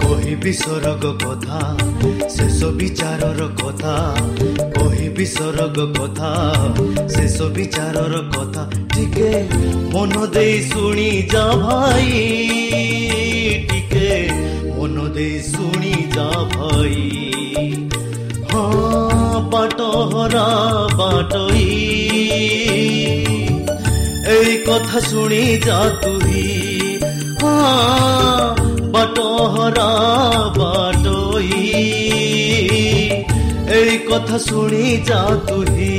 କହିବି ସରଗ କଥା ଶେଷ ବିଚାରର କଥା। କହିବି ସରଗ କଥା ଶେଷ ବିଚାରର କଥା। ଟିକେ ମନ ଦେଇ ଶୁଣି ଯା ଭାଇ ଟିକେ ମନ ଦେଇ ଶୁଣି ଯା ଭାଇ। ହଁ ବାଟ ହରା ବାଟଇ। এই কথা শুনি যা তুহি বাট হরা বাটই এই কথা শুনি যা তুহি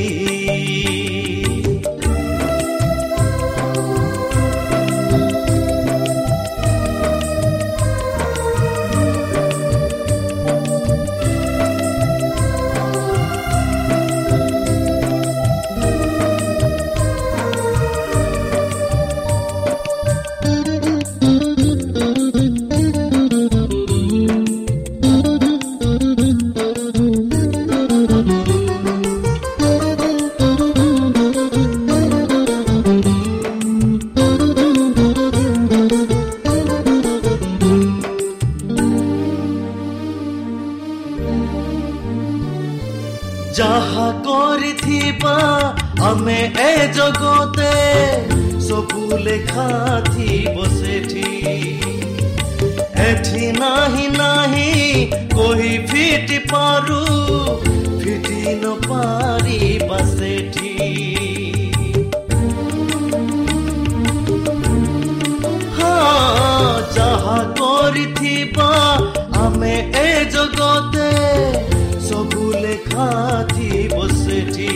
କରିଥିବା ଆମେ ଏ ଜଗତେ ସବୁ ଲେଖା ଥିବ ସେଠି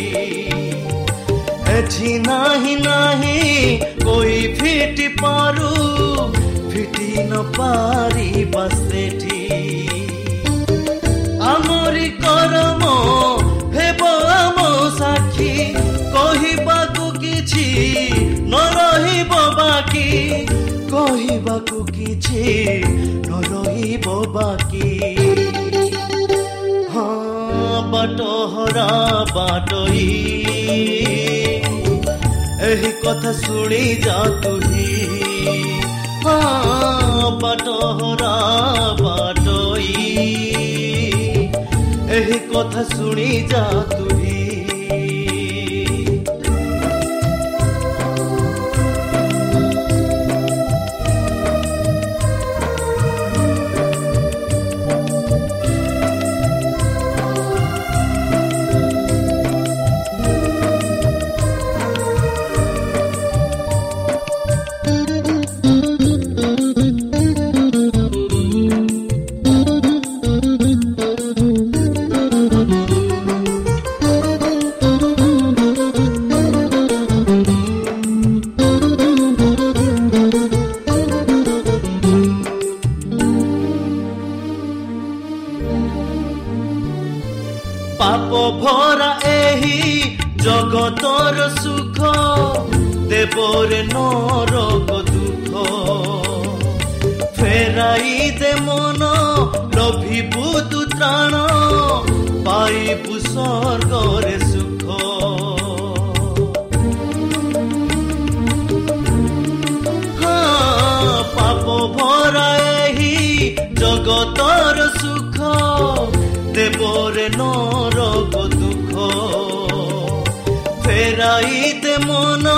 ଏଠି ନାହିଁ ନାହିଁ କହି ଫିଟି ପାରୁ ଫିଟି ନ ପାରିବା ସେଠି ଆମରି କରମ ହେବ ଆମ ସାକ୍ଷୀ କହିବାକୁ କିଛି ନ ରହିବ ବାକି କହିବାକୁ କିଛି ନ ରହିବ ବାକି ହଁ ବାଟ ହରା ବାଟଇ ଏହି କଥା ଶୁଣି ଯା ତୁହି ହଁ ବାଟ ହରା ବାଟଇ ଏହି କଥା ଫେରାଇ ଦେ ମନ ଲଭିବୁ ତୁ ତ୍ରାଣ ପାଇବୁ ସ୍ୱର୍ଗରେ ସୁଖ ହଁ, ପାପ ଭରା ଏହି ଜଗତର ସୁଖ ଦେବରେ ନରକ ଦୁଃଖ ଫେରାଇ ଦେ ମନ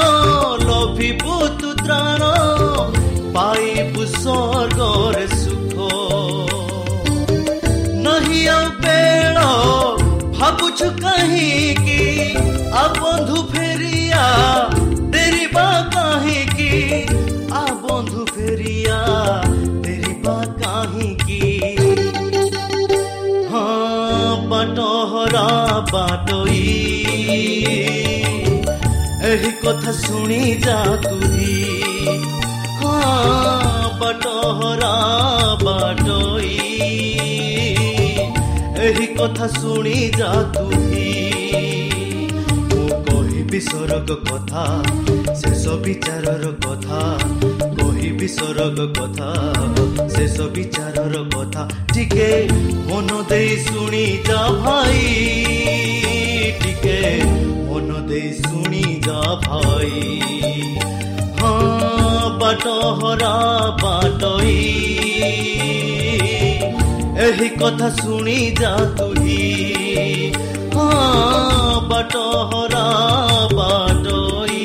ସ୍ୱର୍ଗରେ ସୁଖ ନାହିଁ ଆଉ ବେଳ ଭାବୁଛୁ କାହିଁକି ଆ ବନ୍ଧୁ ଫେରିଆ ତେରିବା କାହିଁକି ଆ ବନ୍ଧୁ ଫେରିଆ ତେରିବା କାହିଁକି ହଁ ବାଟ ହରା ବାଟଇ ଏହି କଥା ଶୁଣି ଯା ତୁହି ହଁ ବାଟ ହରା ବାଟଇ ଏହି କଥା ଶୁଣି ଯା ତୁହି ମୁଁ କହିବି ସରଗ କଥା ଶେଷ ବିଚାରର କଥା କହିବି ସରଗ କଥା ଶେଷ ବିଚାରର କଥା ଟିକେ ମନ ଦେଇ ଶୁଣି ଯା ଭାଇ ଟିକେ ମନ ଦେଇ ଶୁଣି ଯା ଭାଇ ହଁ ବାଟ ହରା ବାଟଇ ଏହି କଥା ଶୁଣି ଯା ତୁହି ହଁ ବାଟ ହରା ବାଟଇ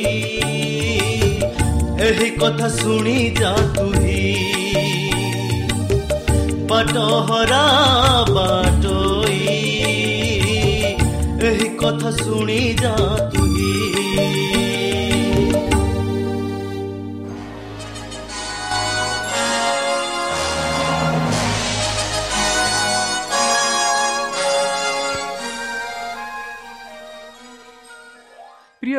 ଏହି କଥା ଶୁଣି ଯା ତୁହି ବାଟ ହରା ବାଟଇ ଏହି କଥା ଶୁଣି ଯା ତୁହି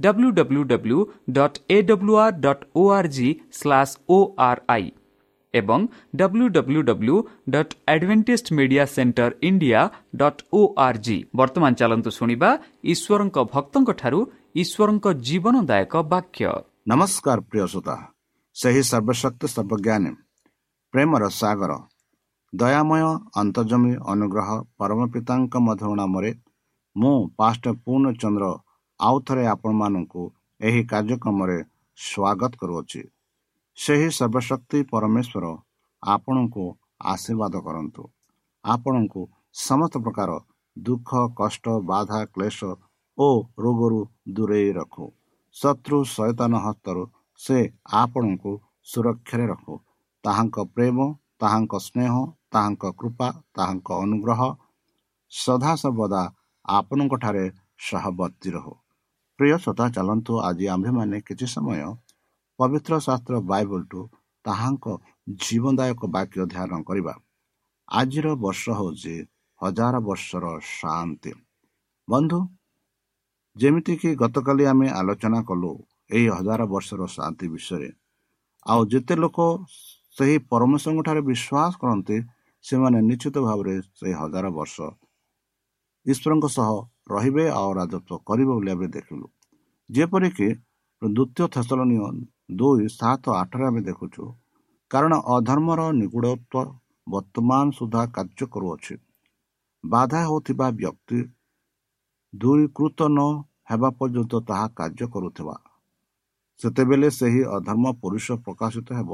W W W dot A W R dot O R G slash O R I ଏବଂ W W W dot Adventist media centre India dot O R G ବର୍ତ୍ତମାନ ଚାଲନ୍ତୁ ଶୁଣିବା ଈଶ୍ୱରଙ୍କ ଭକ୍ତଙ୍କଠାରୁ ଈଶ୍ୱରଙ୍କ ଜୀବନଦାୟକ ବାକ୍ୟ ନମସ୍କାର ପ୍ରିୟ ଶ୍ରୋତା ସେହି ସର୍ବଶକ୍ତି ସର୍ବଜ୍ଞାନୀ ପ୍ରେମର ସାଗର ଦୟାମୟ ଅନ୍ତର୍ଜମୀ ଅନୁଗ୍ରହ ପରମ ପିତାଙ୍କ ମଧୁର ନାମରେ ମୁଁ ପାଷ୍ଟ ପୂର୍ଣ୍ଣଚନ୍ଦ୍ର ଆଉ ଥରେ ଆପଣମାନଙ୍କୁ ଏହି କାର୍ଯ୍ୟକ୍ରମରେ ସ୍ୱାଗତ କରୁଅଛି। ସେହି ସର୍ବଶକ୍ତି ପରମେଶ୍ୱର ଆପଣଙ୍କୁ ଆଶୀର୍ବାଦ କରନ୍ତୁ। ଆପଣଙ୍କୁ ସମସ୍ତ ପ୍ରକାର ଦୁଃଖ କଷ୍ଟ ବାଧା କ୍ଲେଶ ଓ ରୋଗରୁ ଦୂରେଇ ରଖୁ। ଶତ୍ରୁ ସୈତାନ ହସ୍ତରୁ ସେ ଆପଣଙ୍କୁ ସୁରକ୍ଷାରେ ରଖୁ। ତାହାଙ୍କ ପ୍ରେମ ତାହାଙ୍କ ସ୍ନେହ ତାହାଙ୍କ କୃପା ତାହାଙ୍କ ଅନୁଗ୍ରହ ସଦାସର୍ବଦା ଆପଣଙ୍କଠାରେ ସହବର୍ତ୍ତୀ ରହୁ। ପ୍ରିୟ ଶ୍ରୋତା ଚାଲନ୍ତୁ ଆଜି ଆମ୍ଭେମାନେ କିଛି ସମୟ ପବିତ୍ର ଶାସ୍ତ୍ର ବାଇବଲଠୁ ତାହାଙ୍କ ଜୀବନଦାୟକ ବାକ୍ୟ ଧ୍ୟାନ କରିବା। ଆଜିର ବର୍ଷ ହେଉଛି ହଜାର ବର୍ଷର ଶାନ୍ତି। ବନ୍ଧୁ ଯେମିତିକି ଗତକାଲି ଆମେ ଆଲୋଚନା କଲୁ ଏହି ହଜାର ବର୍ଷର ଶାନ୍ତି ବିଷୟରେ ଆଉ ଯେତେ ଲୋକ ସେହି ପରମେଶ୍ୱରଙ୍କ ଠାରେ ବିଶ୍ୱାସ କରନ୍ତି ସେମାନେ ନିଶ୍ଚିତ ଭାବରେ ସେହି ହଜାର ବର୍ଷ ଈଶ୍ୱରଙ୍କ ସହ ରହିବେ ଆଉ ରାଜତ୍ୱ କରିବେ ବୋଲି ଆମେ ଦେଖିଲୁ। ଯେପରିକି ଦ୍ୱିତୀୟ ଥେସଲନୀୟ ଦୁଇ ସାତ ଆଠରେ ଆମେ ଦେଖୁଛୁ କାରଣ ଅଧର୍ମର ନିଗୁଡ଼ତ୍ୱ ବର୍ତ୍ତମାନ ସୁଦ୍ଧା କାର୍ଯ୍ୟ କରୁଅଛି। ବାଧା ହେଉଥିବା ବ୍ୟକ୍ତି ଦୂରୀକୃତ ନ ହେବା ପର୍ଯ୍ୟନ୍ତ ତାହା କାର୍ଯ୍ୟ କରୁଥିବା। ସେତେବେଳେ ସେହି ଅଧର୍ମ ପୁରୁଷ ପ୍ରକାଶିତ ହେବ।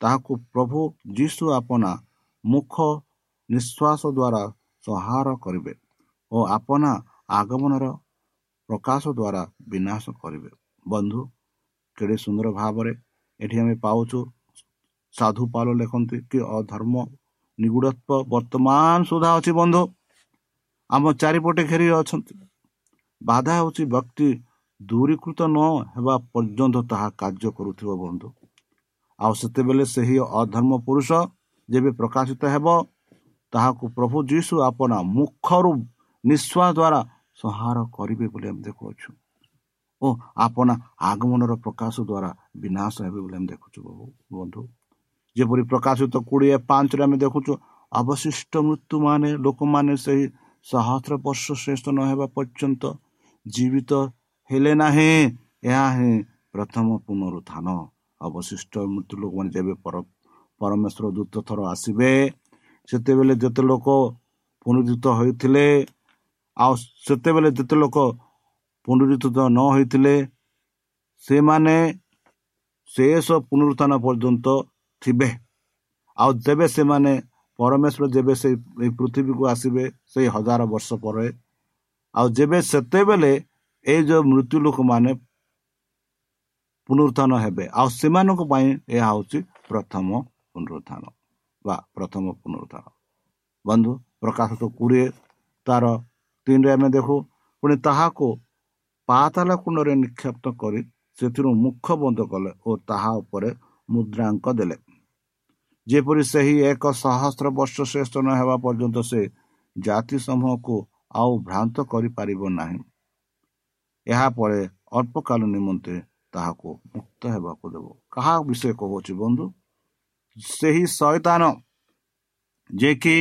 ତାହାକୁ ପ୍ରଭୁ ଯୀଶୁ ଆପଣା ମୁଖ ନିଶ୍ୱାସ ଦ୍ୱାରା ସଂହାର କରିବେ। ଓ ଆପଣା ଆଗମନର ପ୍ରକାଶ ଦ୍ୱାରା ବିନାଶ କରିବେ। ବନ୍ଧୁ କେଡ଼େ ସୁନ୍ଦର ଭାବରେ ଏଠି ଆମେ ପାଉଛୁ। ସାଧୁ ପାଲ ଲେଖନ୍ତି କି ଅଧର୍ମ ନିଗୁଡ଼ତ୍ୱ ବର୍ତ୍ତମାନ ସୁଦ୍ଧା ଅଛି ବନ୍ଧୁ। ଆମ ଚାରିପଟେ ଘେରି ଅଛନ୍ତି। ବାଧା ହେଉଛି ବ୍ୟକ୍ତି ଦୂରୀକୃତ ନ ହେବା ପର୍ଯ୍ୟନ୍ତ ତାହା କାର୍ଯ୍ୟ କରୁଥିବ ବନ୍ଧୁ। ଆଉ ସେତେବେଳେ ସେହି ଅଧର୍ମ ପୁରୁଷ ଯେବେ ପ୍ରକାଶିତ ହେବ ତାହାକୁ ପ୍ରଭୁ ଯୀଶୁ ଆପଣ ମୁଖରୁ ନିଶ୍ୱାସ ଦ୍ୱାରା ସଂହାର କରିବେ ବୋଲି ଆମେ ଦେଖୁଅଛୁ। ଓ ଆପଣ ଆଗମନର ପ୍ରକାଶ ଦ୍ୱାରା ବିନାଶ ହେବେ ବୋଲି ଆମେ ଦେଖୁଛୁ ବନ୍ଧୁ। ଯେପରି ପ୍ରକାଶିତ କୋଡ଼ିଏ ପାଞ୍ଚରେ ଆମେ ଦେଖୁଛୁ ଅବଶିଷ୍ଟ ମୃତ୍ୟୁମାନେ ଲୋକମାନେ ସେହି ସହସ୍ର ବର୍ଷ ଶ୍ରେଷ୍ଠ ନ ହେବା ପର୍ଯ୍ୟନ୍ତ ଜୀବିତ ହେଲେ ନାହିଁ ଏହା ହିଁ ପ୍ରଥମ ପୁନରୁତ୍ଥାନ। ଅବଶିଷ୍ଟ ମୃତ୍ୟୁ ଲୋକମାନେ ଯେବେ ପରମେଶ୍ୱର ଦୂତ ଥର ଆସିବେ ସେତେବେଳେ ଯେତେ ଲୋକ ପୁନରୁଦ୍ଧିତ ହୋଇଥିଲେ ଆଉ ସେତେବେଳେ ଯେତେ ଲୋକ ପୁନରୁଦ୍ଧିତ ନ ହୋଇଥିଲେ ସେମାନେ ଶେଷ ପୁନରୁତ୍ଥାନ ପର୍ଯ୍ୟନ୍ତ ଥିବେ। ଆଉ ଯେବେ ସେମାନେ ପରମେଶ୍ୱର ଯେବେ ସେଇ ଏଇ ପୃଥିବୀକୁ ଆସିବେ ସେଇ ହଜାର ବର୍ଷ ପରେ। ଆଉ ଯେବେ ସେତେବେଳେ ଏଇ ଯେଉଁ ମୃତ୍ୟୁ ଲୋକମାନେ ପୁନରୁତ୍ଥାନ ହେବେ ଆଉ ସେମାନଙ୍କ ପାଇଁ ଏହା ହେଉଛି ପ୍ରଥମ ପୁନରୁତ୍ଥାନ ବା ପ୍ରଥମ ପୁନରୁତ୍ଥାନ ବନ୍ଧୁ ପ୍ରକାଶିତ କୋଡ଼ିଏ ତାର ତିନିରେ ଆମେ ଦେଖୁ ପୁଣି ତାହାକୁ ପାତାଲ କୁଣ୍ଡରେ ନିକ୍ଷେପ୍ତ କରି ସେଥିରୁ ମୁଖ ବନ୍ଦ କଲେ ଓ ତାହା ଉପରେ ମୁଦ୍ରାଙ୍କ ଦେଲେ ଯେପରି ସେହି ଏକ ସହସ୍ର ବର୍ଷ ଶ୍ରେଷ୍ଠ ନ ହେବା ପର୍ଯ୍ୟନ୍ତ ସେ ଜାତି ସମୂହକୁ ଆଉ ଭ୍ରାନ୍ତ କରିପାରିବ ନାହିଁ ଏହାପରେ ଅଳ୍ପ କାଳ ନିମନ୍ତେ ତାହାକୁ ମୁକ୍ତ ହେବାକୁ ଦେବ କାହା ବିଷୟ କହୁଅଛି ବନ୍ଧୁ ସେହି ଶୈତାନ ଯେ କି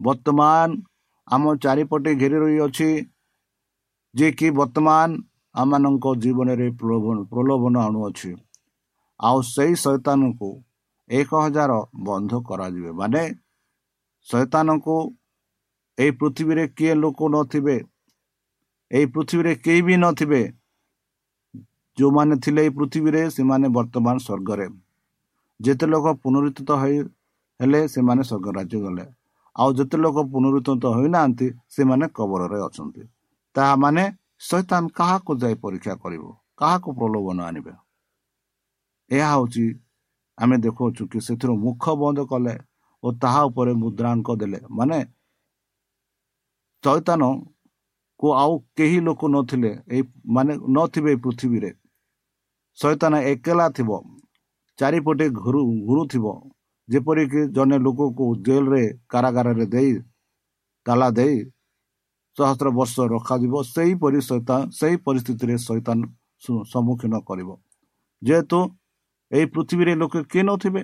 ବର୍ତ୍ତମାନ ଆମ ଚାରିପଟେ ଘେରି ରହିଅଛି ଯେ କି ବର୍ତ୍ତମାନ ଆମମାନଙ୍କ ଜୀବନରେ ପ୍ରଲୋଭନ ପ୍ରଲୋଭନ ଆଣୁଅଛି। ଆଉ ସେଇ ଶୈତାନକୁ ଏକ ହଜାର ବନ୍ଧ କରାଯିବେ। ମାନେ ଶୈତାନଙ୍କୁ ଏଇ ପୃଥିବୀରେ କିଏ ଲୋକ ନଥିବେ ଏଇ ପୃଥିବୀରେ କେହି ବି ନଥିବେ ଯେଉଁମାନେ ଥିଲେ ଏଇ ପୃଥିବୀରେ ସେମାନେ ବର୍ତ୍ତମାନ ସ୍ୱର୍ଗରେ। ଯେତେ ଲୋକ ପୁନରୁତ୍ଥିତ ହୋଇ ହେଲେ ସେମାନେ ସ୍ୱର୍ଗ ରାଜ୍ୟ ଗଲେ। ଆଉ ଯେତେ ଲୋକ ପୁନରୁତ୍ଥିତ ହୋଇନାହାନ୍ତି ସେମାନେ କବରରେ ଅଛନ୍ତି। ତାହା ମାନେ ଶୈତାନ କାହାକୁ ଯାଇ ପରୀକ୍ଷା କରିବ କାହାକୁ ପ୍ରଲୋଭନ ଆଣିବେ? ଏହା ହେଉଛି ଆମେ ଦେଖାଉଛୁ କି ସେଥିରୁ ମୁଖ ବନ୍ଦ କଲେ ଓ ତାହା ଉପରେ ମୁଦ୍ରାଙ୍କ ଦେଲେ। ମାନେ ଚୈତାନକୁ ଆଉ କେହି ଲୋକ ନଥିଲେ ଏଇ ମାନେ ନଥିବେ ଏଇ ପୃଥିବୀରେ। ଶୈତାନ ଏକେଲା ଥିବ ଚାରିପଟେ ଘୁରୁ ଘୁରୁଥିବ। ଯେପରିକି ଜଣେ ଲୋକକୁ ଜେଲରେ କାରାଗାରରେ ଦେଇ ତାଲା ଦେଇ ସହସ୍ର ବର୍ଷ ରଖାଯିବ ସେହିପରି ଶୈତାନ ସେହି ପରିସ୍ଥିତିରେ ଶୈତାନ ସମ୍ମୁଖୀନ କରିବ। ଯେହେତୁ ଏହି ପୃଥିବୀରେ ଲୋକେ କିଏ ନଥିବେ?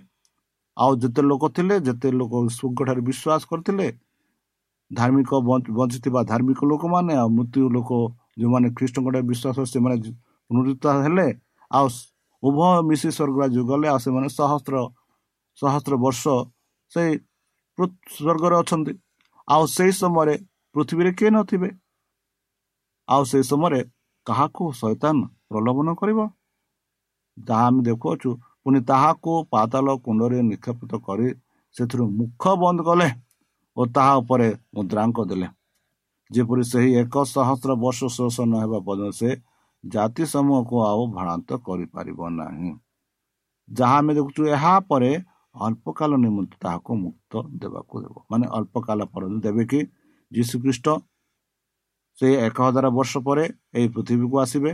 ଆଉ ଯେତେ ଲୋକ ଥିଲେ ଯେତେ ଲୋକ ଠାରୁ ବିଶ୍ୱାସ କରିଥିଲେ ଧାର୍ମିକ ବଞ୍ଚିଥିବା ଧାର୍ମିକ ଲୋକମାନେ ଆଉ ମୃତ୍ୟୁ ଲୋକ ଯେଉଁମାନେ ଖ୍ରୀଷ୍ଟଙ୍କ ବିଶ୍ୱାସ ସେମାନେ ପୁନରୁତ ହେଲେ ଆଉ ଉଭୟ ମିଶି ସ୍ୱର୍ଗ ରାଜ୍ୟ ଗଲେ ଆଉ ସେମାନେ ସହସ୍ର ସହସ୍ର ବର୍ଷ ସେଇ ସ୍ୱର୍ଗରେ ଅଛନ୍ତି। ଆଉ ସେଇ ସମୟରେ ପୃଥିବୀରେ କିଏ ନଥିବେ ଆଉ ସେଇ ସମୟରେ କାହାକୁ ଶୈତାନ ପ୍ରଲୋଭନ କରିବ? ଯାହା ଆମେ ଦେଖୁଅଛୁ ପୁଣି ତାହାକୁ ପାତାଳ କୁଣ୍ଡରେ ନିକ୍ଷେପିତ କରି ସେଥିରୁ ମୁଖ ବନ୍ଦ କଲେ ଓ ତାହା ଉପରେ ମୁଦ୍ରାଙ୍କ ଦେଲେ। ଯେପରି ସେହି ଏକ ସହସ୍ର ବର୍ଷ ଶେଷ ନ ହେବା ପର୍ଯ୍ୟନ୍ତ ସେ ଜାତି ସମୂହକୁ ଆଉ ଭ୍ରାନ୍ତ କରିପାରିବ ନାହିଁ। ଯାହା ଆମେ ଦେଖୁଛୁ ଏହା ପରେ ଅଳ୍ପକାଳ ନିମନ୍ତେ ତାହାକୁ ମୁକ୍ତ ଦେବାକୁ ଦେବ ମାନେ ଅଳ୍ପକାଳ ପରେ ଦେବେ କି ଯୀଶୁଖ୍ରୀଷ୍ଟ ସେ ଏକ ହଜାର ବର୍ଷ ପରେ ଏହି ପୃଥିବୀକୁ ଆସିବେ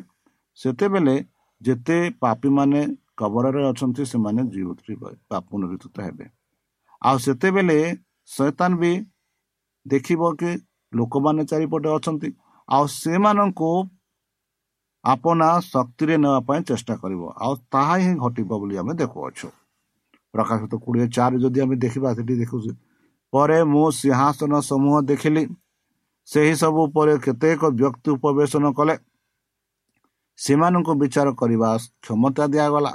ସେତେବେଳେ ଯେତେ ପାପୀମାନେ କବରରେ ଅଛନ୍ତି ସେମାନେ ପୁନରୁଦ୍ଧିତ ହେବେ ଆଉ ସେତେବେଳେ ଶୈତାନ ବି ଦେଖିବ କି ଲୋକମାନେ ଚାରିପଟେ ଅଛନ୍ତି ଆଉ ସେମାନଙ୍କୁ ଆପଣା ଶକ୍ତିରେ ନେବା ପାଇଁ ଚେଷ୍ଟା କରିବ। ଆଉ ତାହା ହିଁ ଘଟିବ ବୋଲି ଆମେ ଦେଖୁଅଛୁ। ପ୍ରକାଶିତ କୋଡ଼ିଏ ଚାରି ଯଦି ଆମେ ଦେଖିବା ସେଠି ଦେଖୁଛୁ। ପରେ ମୁଁ ସିଂହାସନ ସମୂହ ଦେଖିଲି। ସେହି ସବୁ ଉପରେ କେତେକ ବ୍ୟକ୍ତି ଉପବେଶନ କଲେ। ସେମାନଙ୍କୁ ବିଚାର କରିବା କ୍ଷମତା ଦିଆଗଲା।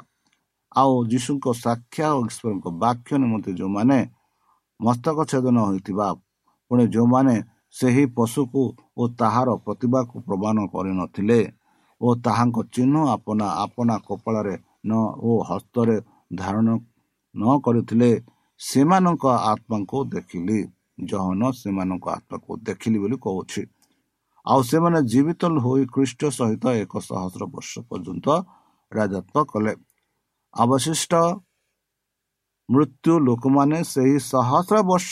ଆଉ ଯୀଶୁଙ୍କ ସାକ୍ଷା ଓ ଈଶ୍ୱରଙ୍କ ବାକ୍ୟ ନିମନ୍ତେ ଯେଉଁମାନେ ମସ୍ତକ ଛେଦନ ହୋଇଥିବା ପୁଣି ଯେଉଁମାନେ ସେହି ପଶୁକୁ ଓ ତାହାର ପ୍ରତିଭାକୁ ପ୍ରମାଣ କରିନଥିଲେ ଓ ତାହାଙ୍କ ଚିହ୍ନ ଆପଣା ଆପଣା କପାଳରେ ନ ଓ ହସ୍ତରେ ଧାରଣ ନ କରିଥିଲେ ସେମାନଙ୍କ ଆତ୍ମାଙ୍କୁ ଦେଖିଲି ଜହନ ସେମାନଙ୍କ ଆତ୍ମାକୁ ଦେଖିଲି ବୋଲି କହୁଛି। ଆଉ ସେମାନେ ଜୀବିତ ହୋଇ ଖ୍ରୀଷ୍ଟ ସହିତ ଏକ ସହସ୍ର ବର୍ଷ ପର୍ଯ୍ୟନ୍ତ ରାଜତ୍ୱ କଲେ। ଅବଶିଷ୍ଟ ମୃତ୍ୟୁ ଲୋକମାନେ ସେହି ସହସ୍ର ବର୍ଷ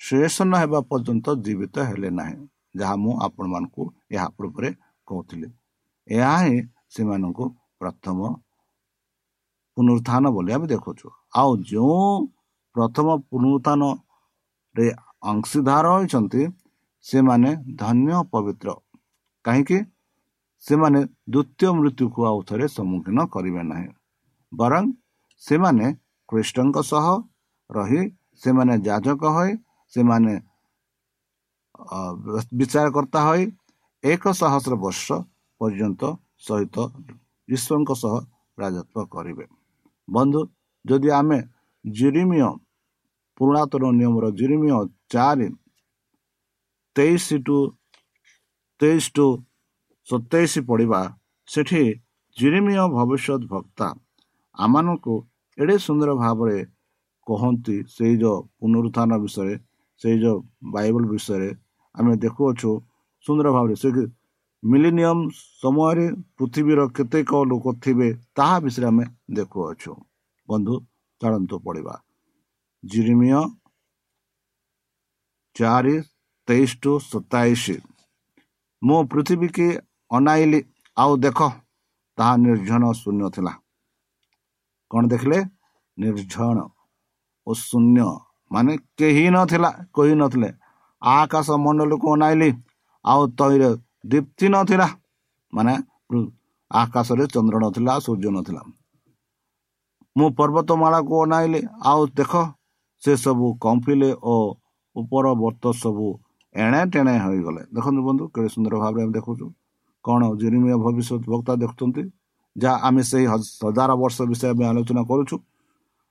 ଶେଷ ନ ହେବା ପର୍ଯ୍ୟନ୍ତ ଜୀବିତ ହେଲେ ନାହିଁ ଯାହା ମୁଁ ଆପଣମାନଙ୍କୁ ଏହା ପୂର୍ବରେ କହୁଥିଲି। ଏହା ହିଁ ସେମାନଙ୍କୁ ପ୍ରଥମ ପୁନରୁତ୍ଥାନ ବୋଲି ଆମେ ଦେଖୁଛୁ ଆଉ ଯେଉଁ ପ୍ରଥମ ପୁନରୁତ୍ଥାନରେ ଅଂଶୀଦାର ହୋଇଛନ୍ତି ସେମାନେ ଧନ୍ୟ ପବିତ୍ର କାହିଁକି ସେମାନେ ଦ୍ୱିତୀୟ ମୃତ୍ୟୁକୁ ଆଉ ଥରେ ସମ୍ମୁଖୀନ କରିବେ ନାହିଁ ବରଂ ସେମାନେ ଖ୍ରୀଷ୍ଟଙ୍କ ସହ ରହି ସେମାନେ ଯାଜକ ହୋଇ ସେମାନେ ବିଚାରକର୍ତ୍ତା ହୋଇ ଏକ ସହସ୍ର ବର୍ଷ ପର୍ଯ୍ୟନ୍ତ ସହିତ ଈଶ୍ୱରଙ୍କ ସହ ରାଜତ୍ୱ କରିବେ। ବନ୍ଧୁ ଯଦି ଆମେ ଜିରିମିୟ ପୁରୁଣାତନ ନିୟମର ଜିରିମିୟ ଚାରି ତେଇଶ ଟୁ ତେଇଶ ଟୁ ସତେଇଶ ପଢ଼ିବା ସେଠି ଜିରିମିୟ ଭବିଷ୍ୟତ ବକ୍ତା ଆମମାନଙ୍କୁ ଏଡ଼େ ସୁନ୍ଦର ଭାବରେ କହନ୍ତି ସେଇ ଯେଉଁ ପୁନରୁତ୍ଥାନ ବିଷୟରେ ସେଇ ଯେଉଁ ବାଇବଲ ବିଷୟରେ। ଆମେ ଦେଖୁଅଛୁ ସୁନ୍ଦର ଭାବରେ ସେ ମିଲିନିୟମ ସମୟରେ ପୃଥିବୀର କେତେକ ଲୋକ ଥିବେ ତାହା ବିଷୟରେ ଆମେ ଦେଖୁଅଛୁ। ବନ୍ଧୁ ଚାଳନ୍ତୁ ପଡ଼ିବା ଜିରିମିୟ ଚାରି ତେଇଶ ଟୁ ସତାଇଶ। ମୁଁ ପୃଥିବୀକି ଅନାଇଲି ଆଉ ଦେଖ ତାହା ନିର୍ଜନ ଶୂନ୍ୟ ଥିଲା। କ'ଣ ଦେଖିଲେ? ନିର୍ଜନ ଓ ଶୂନ୍ୟ ମାନେ କେହି ନଥିଲା କହି ନଥିଲେ। ଆକାଶ ମଣ୍ଡଳକୁ ଅନାଇଲି ଆଉ ତୈର ଦୀପ୍ତି ନଥିଲା। ମାନେ ଆକାଶରେ ଚନ୍ଦ୍ର ନଥିଲା ସୂର୍ଯ୍ୟ ନଥିଲା। ମୁଁ ପର୍ବତମାଳାକୁ ଅନାଇଲି। ଆଉ ଦେଖ ସେ ସବୁ କମ୍ପିଲେ ଓ ଉପର ବର୍ତ୍ତ ସବୁ ଏଣେ ଟେଣେ ହୋଇଗଲେ। ଦେଖନ୍ତୁ ବନ୍ଧୁ କେତେ ସୁନ୍ଦର ଭାବରେ ଆମେ ଦେଖୁଛୁ। କ'ଣ ଜିରିମିଆ ଭବିଷ୍ୟତ ବକ୍ତା ଦେଖୁଛନ୍ତି ଯାହା ଆମେ ସେଇ ହଜାର ବର୍ଷ ବିଷୟରେ ଆମେ ଆଲୋଚନା କରୁଛୁ।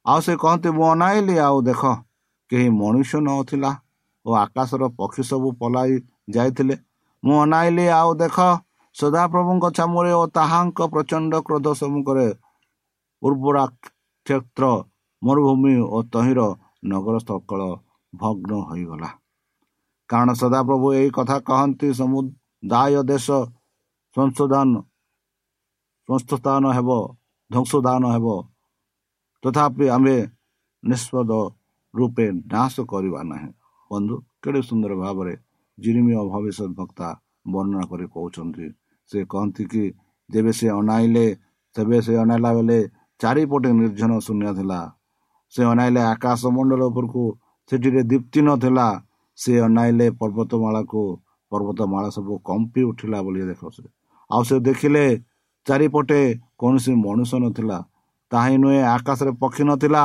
ଆଉ ସେ କହନ୍ତି ମୁଁ ଅନାଇଲି ଆଉ ଦେଖ କେହି ମଣିଷ ନଥିଲା ଓ ଆକାଶର ପକ୍ଷୀ ସବୁ ପଲାଇ ଯାଇଥିଲେ ମୁଁ ଅନାଇଲି ଆଉ ଦେଖ ସଦାପ୍ରଭୁଙ୍କ ଚାମୁରେ ଓ ତାହାଙ୍କ ପ୍ରଚଣ୍ଡ କ୍ରୋଧ ସମ୍ମୁଖରେ ଉର୍ବରା କ୍ଷେତ୍ର ମରୁଭୂମି ଓ ତହିଁର ନଗର ସକଳ ଭଗ୍ନ ହୋଇଗଲା। କାରଣ ସଦାପ୍ରଭୁ ଏହି କଥା କହନ୍ତି ସମୁଦାୟ ଦେଶ ସଂଶୋଧନ ସଂସ୍ଥାନ ହେବ ଧ୍ୱଂସଦାନ ହେବ ତଥାପି ଆମେ ନିଷ୍ପଦ ରୂପେ ନାଶ କରିବା ନାହିଁ। ବନ୍ଧୁ କେଡ଼େ ସୁନ୍ଦର ଭାବରେ ଜିରିମିୟ ଭବିଷ୍ୟତ ବକ୍ତା ବର୍ଣ୍ଣନା କରି କହୁଛନ୍ତି। ସେ କହନ୍ତି କି ଯେବେ ସେ ଅନାଇଲେ ତେବେ ସେ ଅନାଇଲା ବେଳେ ଚାରିପଟେ ନିର୍ଜନ ଶୂନ୍ୟ ଥିଲା। ସେ ଅନାଇଲେ ଆକାଶ ମଣ୍ଡଳ ଉପରକୁ ସେଠିରେ ଦୀପ୍ତି ନଥିଲା ସେ ଅନାଇଲେ ପର୍ବତମାଳାକୁ ପର୍ବତମାଳା ସବୁ କମ୍ପି ଉଠିଲା ବୋଲି ଦେଖ ଆଉ ସେ ଦେଖିଲେ ଚାରିପଟେ କୌଣସି ମଣିଷ ନଥିଲା। ତାହିଁ ନୁହେଁ ଆକାଶରେ ପକ୍ଷୀ ନଥିଲା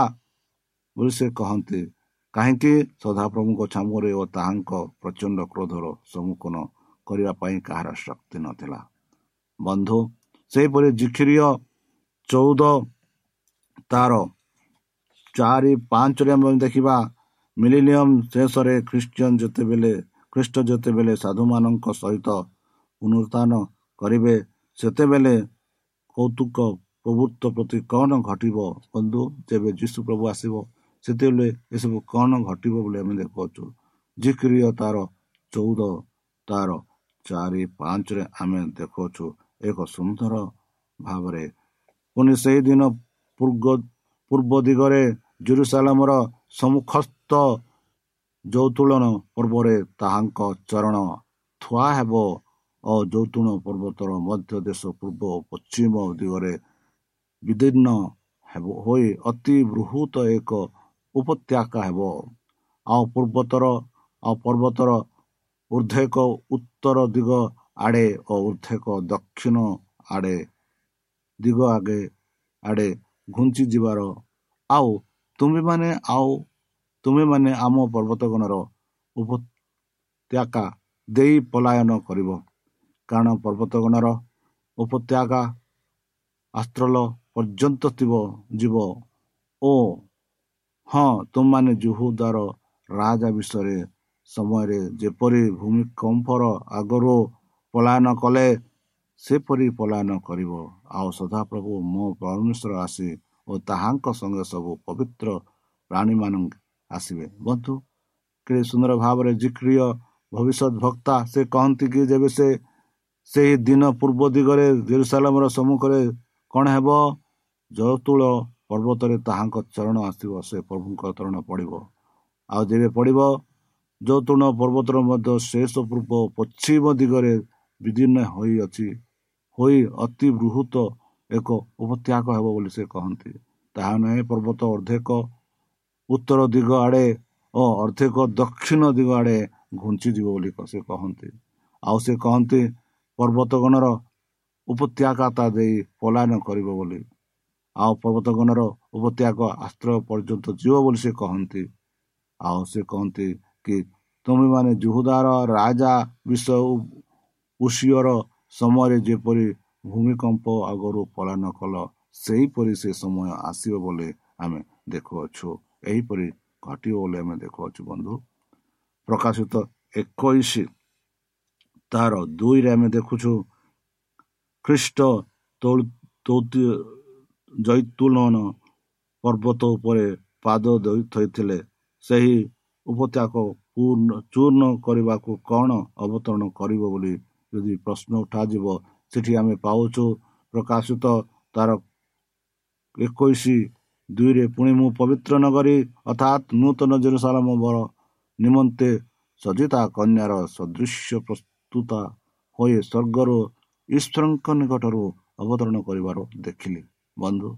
ବୋଲି ସେ କହନ୍ତି। କାହିଁକି? ସଦାପ୍ରଭୁଙ୍କ ଛାମୁରେ ଓ ତାହାଙ୍କ ପ୍ରଚଣ୍ଡ କ୍ରୋଧର ସମ୍ମୁଖୀନ କରିବା ପାଇଁ କାହାର ଶକ୍ତି ନଥିଲା। ବନ୍ଧୁ ସେହିପରି ଜିଖିରିୟ ଚଉଦ ତାର ଚାରି ପାଞ୍ଚରେ ଆମେ ଦେଖିବା ମିଲିନିୟମ ଶେଷରେ ଖ୍ରୀଷ୍ଟିଆନ ଯେତେବେଳେ ଖ୍ରୀଷ୍ଟ ଯେତେବେଳେ ସାଧୁମାନଙ୍କ ସହିତ ପୁନରୁତ୍ଥାନ କରିବେ ସେତେବେଳେ କୌତୁକ ପ୍ରଭୁତ୍ୱ ପ୍ରତି କ'ଣ ଘଟିବ? ବନ୍ଧୁ ଯେବେ ଯୀଶୁ ପ୍ରଭୁ ଆସିବ ସେତେବେଳେ ଏସବୁ କ'ଣ ଘଟିବ ବୋଲି ଆମେ ଦେଖୁଅଛୁ। ଜିକ୍ରିୟ ତାର ଚଉଦ ତାର ଚାରି ପାଞ୍ଚରେ ଆମେ ଦେଖୁଅଛୁ ଏକ ସୁନ୍ଦର ଭାବରେ। ପୁଣି ସେହିଦିନ ପୂର୍ବ ପୂର୍ବ ଦିଗରେ ଜୁରୁସାଲାମର ସମ୍ମୁଖସ୍ଥ ଯୌତୁଳନ ପର୍ବରେ ତାହାଙ୍କ ଚରଣ ଥୁଆ ହେବ ଓ ଯୌତୁଣ ପର୍ବତର ମଧ୍ୟ ଦେଶ ପୂର୍ବ ପଶ୍ଚିମ ଦିଗରେ ବିଦୀର୍ଣ୍ଣ ହେବ। ହୋଇ ଅତି ବୃହତ ଏକ ଉପତ୍ୟାକା ହେବ ଆଉ ପୂର୍ବତର ଆଉ ପର୍ବତର ଉର୍ଦ୍ଧେକ ଉତ୍ତର ଦିଗ ଆଡ଼େ ଓ ଉର୍ଦ୍ଧେକ ଦକ୍ଷିଣ ଆଡ଼େ ଦିଗ ଆଗେ ଆଡ଼େ ଘୁଞ୍ଚି ଯିବାର। ଆଉ ତୁମେମାନେ ଆଉ ତୁମେମାନେ ଆମ ପର୍ବତଗଣର ଉପତ୍ୟାକା ଦେଇ ପଲାୟନ କରିବ। କାରଣ ପର୍ବତଗଣର ଉପତ୍ୟାକା ଆସ୍ତ୍ରଲ ପର୍ଯ୍ୟନ୍ତ ଥିବ ଯିବ ଓ ହଁ ତୁମମାନେ ଜୁହୁଦାର ରାଜା ବିଷୟରେ ସମୟରେ ଯେପରି ଭୂମିକମ୍ପର ଆଗରୁ ପଳାୟନ କଲେ ସେପରି ପଳାୟନ କରିବ। ଆଉ ସଦାପ୍ରଭୁ ମୋ ପରମେଶ୍ୱର ଆସି ଓ ତାହାଙ୍କ ସଙ୍ଗେ ସବୁ ପବିତ୍ର ପ୍ରାଣୀମାନ ଆସିବେ। ବନ୍ଧୁ କେତେ ସୁନ୍ଦର ଭାବରେ ଜିକ୍ରିୟ ଭବିଷ୍ୟତ ଭକ୍ତା ସେ କହନ୍ତି କି ଯେବେ ସେ ସେହି ଦିନ ପୂର୍ବ ଦିଗରେ ଜେରୁସାଲାମର ସମ୍ମୁଖରେ କ'ଣ ହେବ? ଜୟତୁଳ ପର୍ବତରେ ତାହାଙ୍କ ଚରଣ ଆସିବ ସେ ପ୍ରଭୁଙ୍କ ଚରଣ ପଡ଼ିବ। ଆଉ ଯେବେ ପଡ଼ିବ ଯୌତୁଣ ପର୍ବତର ମଧ୍ୟ ଶେଷ ପୂର୍ବ ପଶ୍ଚିମ ଦିଗରେ ବିଦୀର୍ଣ୍ଣ ହୋଇଅଛି ହୋଇ ଅତି ବୃହତ ଏକ ଉପତ୍ୟାଗ ହେବ ବୋଲି ସେ କହନ୍ତି। ତାହା ନୁହେଁ ପର୍ବତ ଅର୍ଦ୍ଧେକ ଉତ୍ତର ଦିଗ ଆଡ଼େ ଓ ଅର୍ଦ୍ଧେକ ଦକ୍ଷିଣ ଦିଗ ଆଡ଼େ ଘୁଞ୍ଚିଯିବ ବୋଲି ସେ କହନ୍ତି। ଆଉ ସେ କହନ୍ତି ପର୍ବତଗଣର ଉପତ୍ୟାଗତା ଦେଇ ପଲାୟନ କରିବ ବୋଲି। ଆଉ ପର୍ବତଗଣର ଉପତ୍ୟାଗ ଆଶ୍ରୟ ପର୍ଯ୍ୟନ୍ତ ଯିବ ବୋଲି ସେ କହନ୍ତି। ଆଉ ସେ କହନ୍ତି କି ତୁମେମାନେ ଜୁହୁଦାର ରାଜା ବିଷୟ ଉଷିଓର ସମୟରେ ଯେପରି ଭୂମିକମ୍ପ ଆଗରୁ ପଳାୟନ କଲ ସେହିପରି ସେ ସମୟ ଆସିବ ବୋଲି ଆମେ ଦେଖୁଅଛୁ। ଏହିପରି ଘଟିବ ବୋଲି ଆମେ ଦେଖୁଅଛୁ ବନ୍ଧୁ। ପ୍ରକାଶିତ ଏକୋଇଶ ତାର ଦୁଇରେ ଆମେ ଦେଖୁଛୁ ଖ୍ରୀଷ୍ଟ ଜୈତୁଲନ ପର୍ବତ ଉପରେ ପାଦ ଥୋଇଥିଲେ ସେହି ଉପତ୍ୟାଗ ଚୂର୍ଣ୍ଣ କରିବାକୁ କ'ଣ ଅବତରଣ କରିବ ବୋଲି ଯଦି ପ୍ରଶ୍ନ ଉଠାଯିବ ସେଠି ଆମେ ପାଉଛୁ ପ୍ରକାଶିତ ତାର ଏକୋଇଶ ଦୁଇରେ ପୁଣି ମୁଁ ପବିତ୍ର ନଗରୀ ଅର୍ଥାତ୍ ନୂତନ ଜେରୁସାଲାମର ନିମନ୍ତେ ସଜିତା କନ୍ୟାର ସଦୃଶ୍ୟ ପ୍ରସ୍ତୁତ ହୋଇ ସ୍ୱର୍ଗରୁ ଈଶ୍ୱରଙ୍କ ନିକଟରୁ ଅବତରଣ କରିବାର ଦେଖିଲି। ବନ୍ଧୁ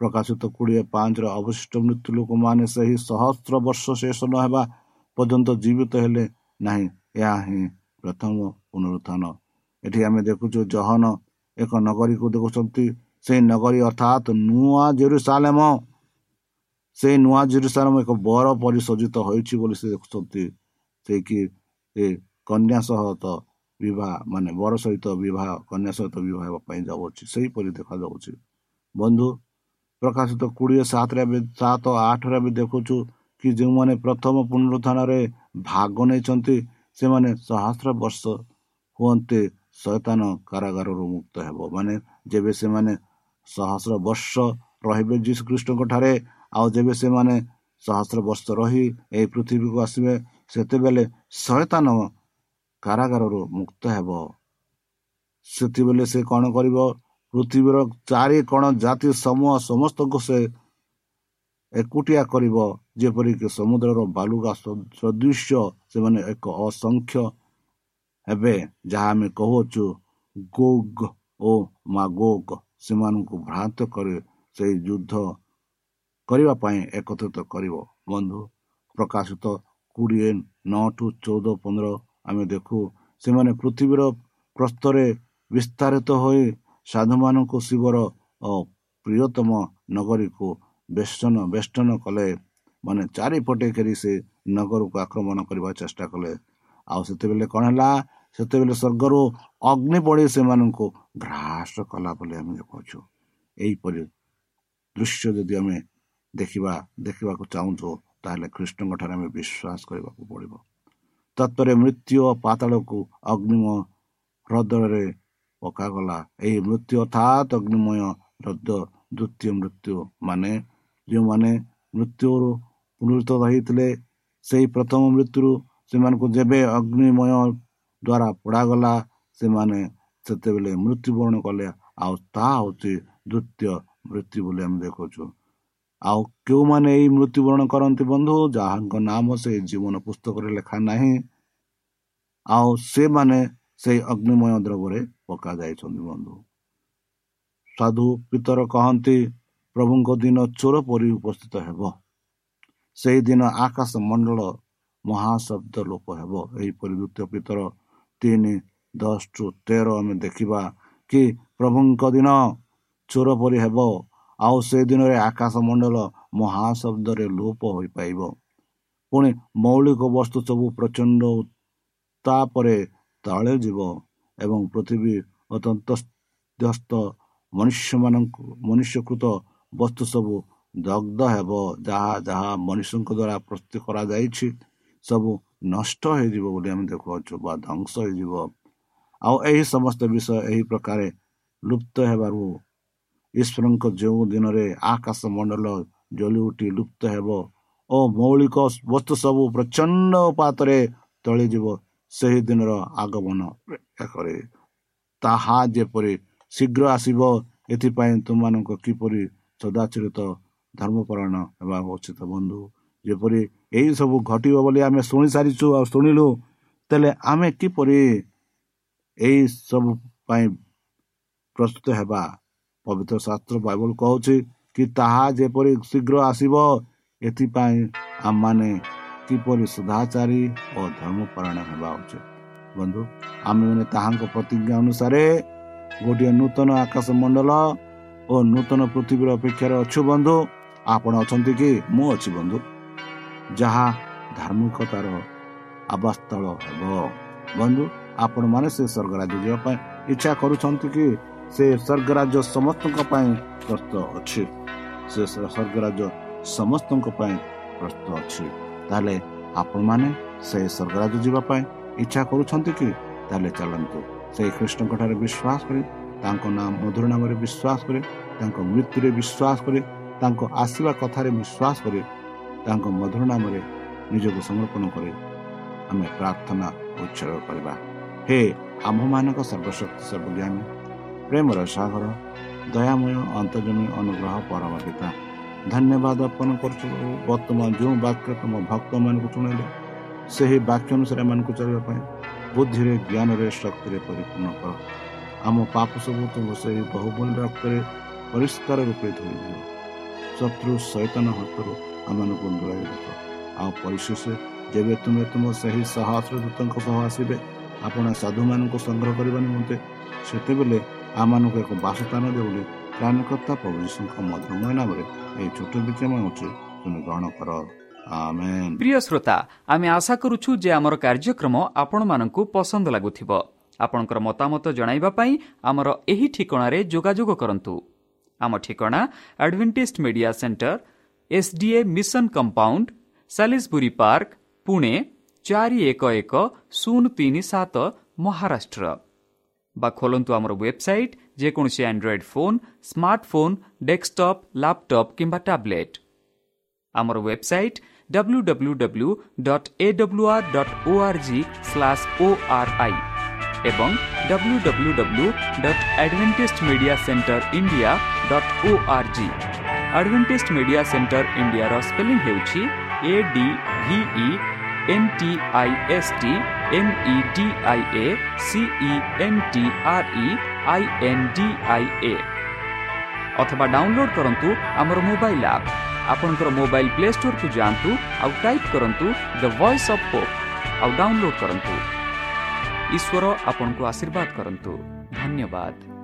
ପ୍ରକାଶିତ କୋଡ଼ିଏ ପାଞ୍ଚର ଅବଶିଷ୍ଟ ମୃତ୍ୟୁ ଲୋକମାନେ ସେହି ସହସ୍ର ବର୍ଷ ଶେଷ ନ ହେବା ପର୍ଯ୍ୟନ୍ତ ଜୀବିତ ହେଲେ ନାହିଁ। ଏହା ହିଁ ପ୍ରଥମ ପୁନରୁତ୍ଥାନ। ଏଠି ଆମେ ଦେଖୁଛୁ ଜହନ ଏକ ନଗରୀକୁ ଦେଖୁଛନ୍ତି। ସେଇ ନଗରୀ ଅର୍ଥାତ୍ ନୂଆ ଜେରୁସାଲେମ। ସେଇ ନୂଆ ଜେରୁସାଲେମ ଏକ ବର ପରିସଜିତ ହୋଇଛି ବୋଲି ସେ ଦେଖୁଛନ୍ତି। ସେ କି ଏ କନ୍ୟା ସହ ବିବାହ ମାନେ ବର ସହିତ ବିବାହ କନ୍ୟା ସହିତ ବିବାହ ହେବା ପାଇଁ ଯାଉଅଛି ସେହିପରି ଦେଖାଯାଉଛି। ବନ୍ଧୁ ପ୍ରକାଶିତ କୋଡ଼ିଏ ସାତରେ ଆମେ ସାତ ଆଠରେ ଆମେ ଦେଖୁଛୁ କି ଯେଉଁମାନେ ପ୍ରଥମ ପୁନରୁତ୍ଥାନରେ ଭାଗ ନେଇଛନ୍ତି ସେମାନେ ସହସ୍ର ବର୍ଷ ହୁଅନ୍ତେ ଶୈତାନ କାରାଗାରରୁ ମୁକ୍ତ ହେବ। ମାନେ ଯେବେ ସେମାନେ ସହସ୍ର ବର୍ଷ ରହିବେ ଯୀଶୁଖ୍ରୀଷ୍ଟଙ୍କ ଠାରେ ଆଉ ଯେବେ ସେମାନେ ସହସ୍ର ବର୍ଷ ରହି ଏହି ପୃଥିବୀକୁ ଆସିବେ ସେତେବେଳେ ଶୈତାନ କାରାଗାରରୁ ମୁକ୍ତ ହେବ। ସେତେବେଳେ ସେ କ'ଣ କରିବ? ପୃଥିବୀର ଚାରି କଣ ଜାତି ସମୂହ ସମସ୍ତଙ୍କୁ ସେ ଏକୁଟିଆ କରିବ। ଯେପରିକି ସମୁଦ୍ରର ବାଲୁକା ସଦୃଶ୍ୟ ସେମାନେ ଏକ ଅସଂଖ୍ୟ ହେବେ ଯାହା ଆମେ କହୁଅଛୁ ଗୋଗ ଓ ମାଗୋଗ। ସେମାନଙ୍କୁ ଭ୍ରାନ୍ତ କରି ସେହି ଯୁଦ୍ଧ କରିବା ପାଇଁ ଏକତ୍ରିତ କରିବ। ବନ୍ଧୁ ପ୍ରକାଶିତ କୋଡ଼ିଏ ନଅ ଟୁ ଚଉଦ ପନ୍ଦର ଆମେ ଦେଖୁ ସେମାନେ ପୃଥିବୀର ପ୍ରସ୍ତରେ ବିସ୍ତାରିତ ହୋଇ ସାଧୁମାନଙ୍କୁ ଶିବର ପ୍ରିୟତମ ନଗରୀକୁ ବେଷ୍ଟନ ବେଷ୍ଟନ କଲେ ମାନେ ଚାରିପଟେ ଘେରି ସେ ନଗରକୁ ଆକ୍ରମଣ କରିବା ଚେଷ୍ଟା କଲେ। ଆଉ ସେତେବେଳେ କ'ଣ ହେଲା? ସେତେବେଳେ ସ୍ୱର୍ଗରୁ ଅଗ୍ନି ପଡ଼ି ସେମାନଙ୍କୁ ଘ୍ରାସ କଲା ବୋଲି ଆମେ ଦେଖୁଛୁ। ଏହିପରି ଦୃଶ୍ୟ ଯଦି ଆମେ ଦେଖିବା ଦେଖିବାକୁ ଚାହୁଁଛୁ ତାହେଲେ କୃଷ୍ଣଙ୍କ ଠାରେ ଆମେ ବିଶ୍ୱାସ କରିବାକୁ ପଡ଼ିବ। ତତ୍ପରେ ମୃତ୍ୟୁ ଓ ପାତାଳକୁ ଅଗ୍ନିମ ହ୍ରଦରେ ପକାଗଲା। ଏହି ମୃତ୍ୟୁ ଅର୍ଥାତ୍ ଅଗ୍ନିମୟ ହ୍ରଦ ଦ୍ୱିତୀୟ ମୃତ୍ୟୁ ମାନେ ଯେଉଁମାନେ ମୃତ୍ୟୁରୁ ପୁନରୁତ ହେଇଥିଲେ ସେହି ପ୍ରଥମ ମୃତ୍ୟୁରୁ ସେମାନଙ୍କୁ ଯେବେ ଅଗ୍ନିମୟ ଦ୍ୱାରା ପୋଡ଼ାଗଲା ସେମାନେ ସେତେବେଳେ ମୃତ୍ୟୁବରଣ କଲେ। ଆଉ ତାହା ହେଉଛି ଦ୍ୱିତୀୟ ମୃତ୍ୟୁ ବୋଲି ଆମେ ଦେଖୁଛୁ। ଆଉ କେଉଁମାନେ ଏଇ ମୃତ୍ୟୁବରଣ କରନ୍ତି ବନ୍ଧୁ? ଯାହାଙ୍କ ନାମ ସେ ଜୀବନ ପୁସ୍ତକରେ ଲେଖା ନାହିଁ। ଆଉ ସେମାନେ ସେଇ ଅଗ୍ନିମୟ ଦ୍ରବରେ ପକାଯାଇଛନ୍ତି ବନ୍ଧୁ ସାଧୁ ପିତର କହନ୍ତି ପ୍ରଭୁଙ୍କ ଦିନ ଚୋର ପରି ଉପସ୍ଥିତ ହେବ। ସେହିଦିନ ଆକାଶ ମଣ୍ଡଳ ମହାଶବ୍ଦ ଲୋପ ହେବ ଏହିପରି ଦ୍ୱିତୀୟ ପିତର ତିନି ଦଶ ଟୁ ତେର ଆମେ ଦେଖିବା କି ପ୍ରଭୁଙ୍କ ଦିନ ଚୋର ପରି ହେବ। ଆଉ ସେ ଦିନରେ ଆକାଶ ମଣ୍ଡଳ ମହାଶବ୍ଦରେ ଲୋପ ହୋଇପାରିବ ପୁଣି ମୌଳିକ ବସ୍ତୁ ସବୁ ପ୍ରଚଣ୍ଡ ତାପରେ ତଳେ ଯିବ ଏବଂ ପୃଥିବୀ ଅତ୍ୟନ୍ତ ମନୁଷ୍ୟମାନଙ୍କୁ ମନୁଷ୍ୟକୃତ ବସ୍ତୁ ସବୁ ଦଗ୍ଧ ହେବ ଯାହା ଯାହା ମନୁଷ୍ୟଙ୍କ ଦ୍ୱାରା ପ୍ରସ୍ତୁତ କରାଯାଇଛି ସବୁ ନଷ୍ଟ ହେଇଯିବ ବୋଲି ଆମେ ଦେଖୁଅଛୁ ବା ଧ୍ୱଂସ ହେଇଯିବ। ଆଉ ଏହି ସମସ୍ତ ବିଷୟ ଏହି ପ୍ରକାର ଲୁପ୍ତ ହେବାରୁ ଈଶ୍ୱରଙ୍କ ଯେଉଁ ଦିନରେ ଆକାଶ ମଣ୍ଡଳ ଜଳି ଉଠି ଲୁପ୍ତ ହେବ ଓ ମୌଳିକ ବସ୍ତୁ ସବୁ ପ୍ରଚଣ୍ଡ ପାତରେ ତଳିଯିବ ସେହି ଦିନର ଆଗମନ କରେ ତାହା ଯେପରି ଶୀଘ୍ର ଆସିବ ଏଥିପାଇଁ ତୁମମାନଙ୍କ କିପରି ସଦାଚରିତ ଧର୍ମପରାୟଣ ହେବା ଉଚିତ ବନ୍ଧୁ? ଯେପରି ଏହିସବୁ ଘଟିବ ବୋଲି ଆମେ ଶୁଣି ସାରିଛୁ ଆଉ ଶୁଣିଲୁ ତେବେ ଆମେ କିପରି ଏହି ସବୁ ପାଇଁ ପ୍ରସ୍ତୁତ ହେବା? ପବିତ୍ର ଶାସ୍ତ୍ର ବାଇବଲ କହୁଛି କି ତାହା ଯେପରି ଶୀଘ୍ର ଆସିବ ଏଥିପାଇଁ ଆମମାନେ କିପରି ସୁଧାଚାରୀ ଓ ଧର୍ମପରାୟଣ ହେବା ଉଚିତ। ବନ୍ଧୁ ଆମେମାନେ ତାହାଙ୍କ ପ୍ରତିଜ୍ଞା ଅନୁସାରେ ଗୋଟିଏ ନୂତନ ଆକାଶ ମଣ୍ଡଳ ଓ ନୂତନ ପୃଥିବୀର ଅପେକ୍ଷାରେ ଅଛୁ ବନ୍ଧୁ। ଆପଣ ଅଛନ୍ତି କି? ମୁଁ ଅଛି ବନ୍ଧୁ। ଯାହା ଧାର୍ମିକତାର ଆବାସ୍ଥଳ ହେବ। ବନ୍ଧୁ ଆପଣମାନେ ସେ ସ୍ୱର୍ଗରାଜ୍ୟ ଯିବା ପାଇଁ ଇଚ୍ଛା କରୁଛନ୍ତି କି? ସେ ସ୍ୱର୍ଗରାଜ୍ୟ ସମସ୍ତଙ୍କ ପାଇଁ ପ୍ରସ୍ତୁତ ଅଛି। ସେ ସ୍ୱର୍ଗରାଜ୍ୟ ସମସ୍ତଙ୍କ ପାଇଁ ପ୍ରସ୍ତୁତ ଅଛି। ତାହେଲେ ଆପଣମାନେ ସେ ସ୍ୱର୍ଗରାଜ୍ୟ ଯିବା ପାଇଁ ଇଚ୍ଛା କରୁଛନ୍ତି କି? ତାହେଲେ ଚାଲନ୍ତୁ। ସେଇ କୃଷ୍ଣଙ୍କ ଠାରେ ବିଶ୍ୱାସ କରି ତାଙ୍କ ନାମ ମଧୁର ନାମରେ ବିଶ୍ୱାସ କରି ତାଙ୍କ ମୃତ୍ୟୁରେ ବିଶ୍ୱାସ କରି ତାଙ୍କ ଆସିବା କଥାରେ ବିଶ୍ୱାସ କରି ତାଙ୍କ ମଧୁର ନାମରେ ନିଜକୁ ସମର୍ପଣ କରି ଆମେ ପ୍ରାର୍ଥନା ଉତ୍ସର୍ଗ କରିବା। ହେ ଆମ୍ଭମାନଙ୍କ ସର୍ବଶକ୍ତି ସର୍ବଜ୍ଞାନୀ ପ୍ରେମର ସାଗର ଦୟାମୟ ଅନ୍ତର୍ଜମୀ ଅନୁଗ୍ରହ ପରମ ପିତା ଧନ୍ୟବାଦ ଅର୍ପଣ କରୁଛୁ ବର୍ତ୍ତମାନ ଯେଉଁ ବାକ୍ୟ ତୁମ ଭକ୍ତମାନଙ୍କୁ ଶୁଣିଲେ ସେହି ବାକ୍ୟ ଅନୁସାରେ ଏମାନଙ୍କୁ ଚାଲିବା ପାଇଁ ବୁଦ୍ଧିରେ ଜ୍ଞାନରେ ଶକ୍ତିରେ ପରିପୂର୍ଣ୍ଣ କର ଆମ ପାପ ସବୁ ତୁମ ସେହି ବହୁମୂଲ୍ୟ ରକ୍ତରେ ପରିଷ୍କାର ରୂପେ ଧୋଇଦିଅ ଶତ୍ରୁ ସୈତନ ହାତରୁ ଆମମାନଙ୍କୁ ଦୂରାଇ ରଖ ଆଉ ପରିଶେଷ ଯେବେ ତୁମେ ତୁମ ସେହି ସହସ୍ର ଦୂତଙ୍କ ସହ ଆସିବେ ଆପଣ ସାଧୁମାନଙ୍କୁ ସଂଗ୍ରହ କରିବା ନିମନ୍ତେ ସେତେବେଳେ ଆମମାନଙ୍କୁ ଏକ ବାସସ୍ଥାନ ଦେବ ବୋଲି ତ୍ରାଣକର୍ତ୍ତା ପ୍ରଭୁ ଯୀଶୁଙ୍କ ମଧୁମୟ ନାମରେ ଏହି ଛୋଟ ବିଚାର ହେଉଛି ତୁମେ ଗ୍ରହଣ କର প্রিয় শ্রোতা আমি আশা করুছু যে আমার কার্যক্রম আপনার পসন্দ লাগুব আপনার মতামত পাই আমার এই ঠিকার যোগাযোগ করতু আমার advantage media centre SDA mission compound সাি park Pune চারি এক এক শূন্য তিন সাত মহারাষ্ট্র বা খোলতু আমার ওয়েবসাইট ଯେକୌଣସି android phone smartphone desktop laptop କିମ୍ବା ଟ୍ୟାବ୍ଲେଟ୍ ଆମର website W W W dot A W R dot O R G slash O R I ଏବଂ W W W dot Adventist media centre India dot O R G Adventist media centre ଇଣ୍ଡିଆର spelling ହେଉଛି A D V E N T I S T M E D I A C E N T R E I N D I A ଅଥବା download କରନ୍ତୁ ଆମର mobile app ଆପଣଙ୍କର mobile play ଷ୍ଟୋରକୁ ଯାଆନ୍ତୁ ଆଉ type କରନ୍ତୁ the voice of hope ଆଉ download କରନ୍ତୁ। ଈଶ୍ୱର ଆପଣଙ୍କୁ ଆଶୀର୍ବାଦ କରନ୍ତୁ। ଧନ୍ୟବାଦ।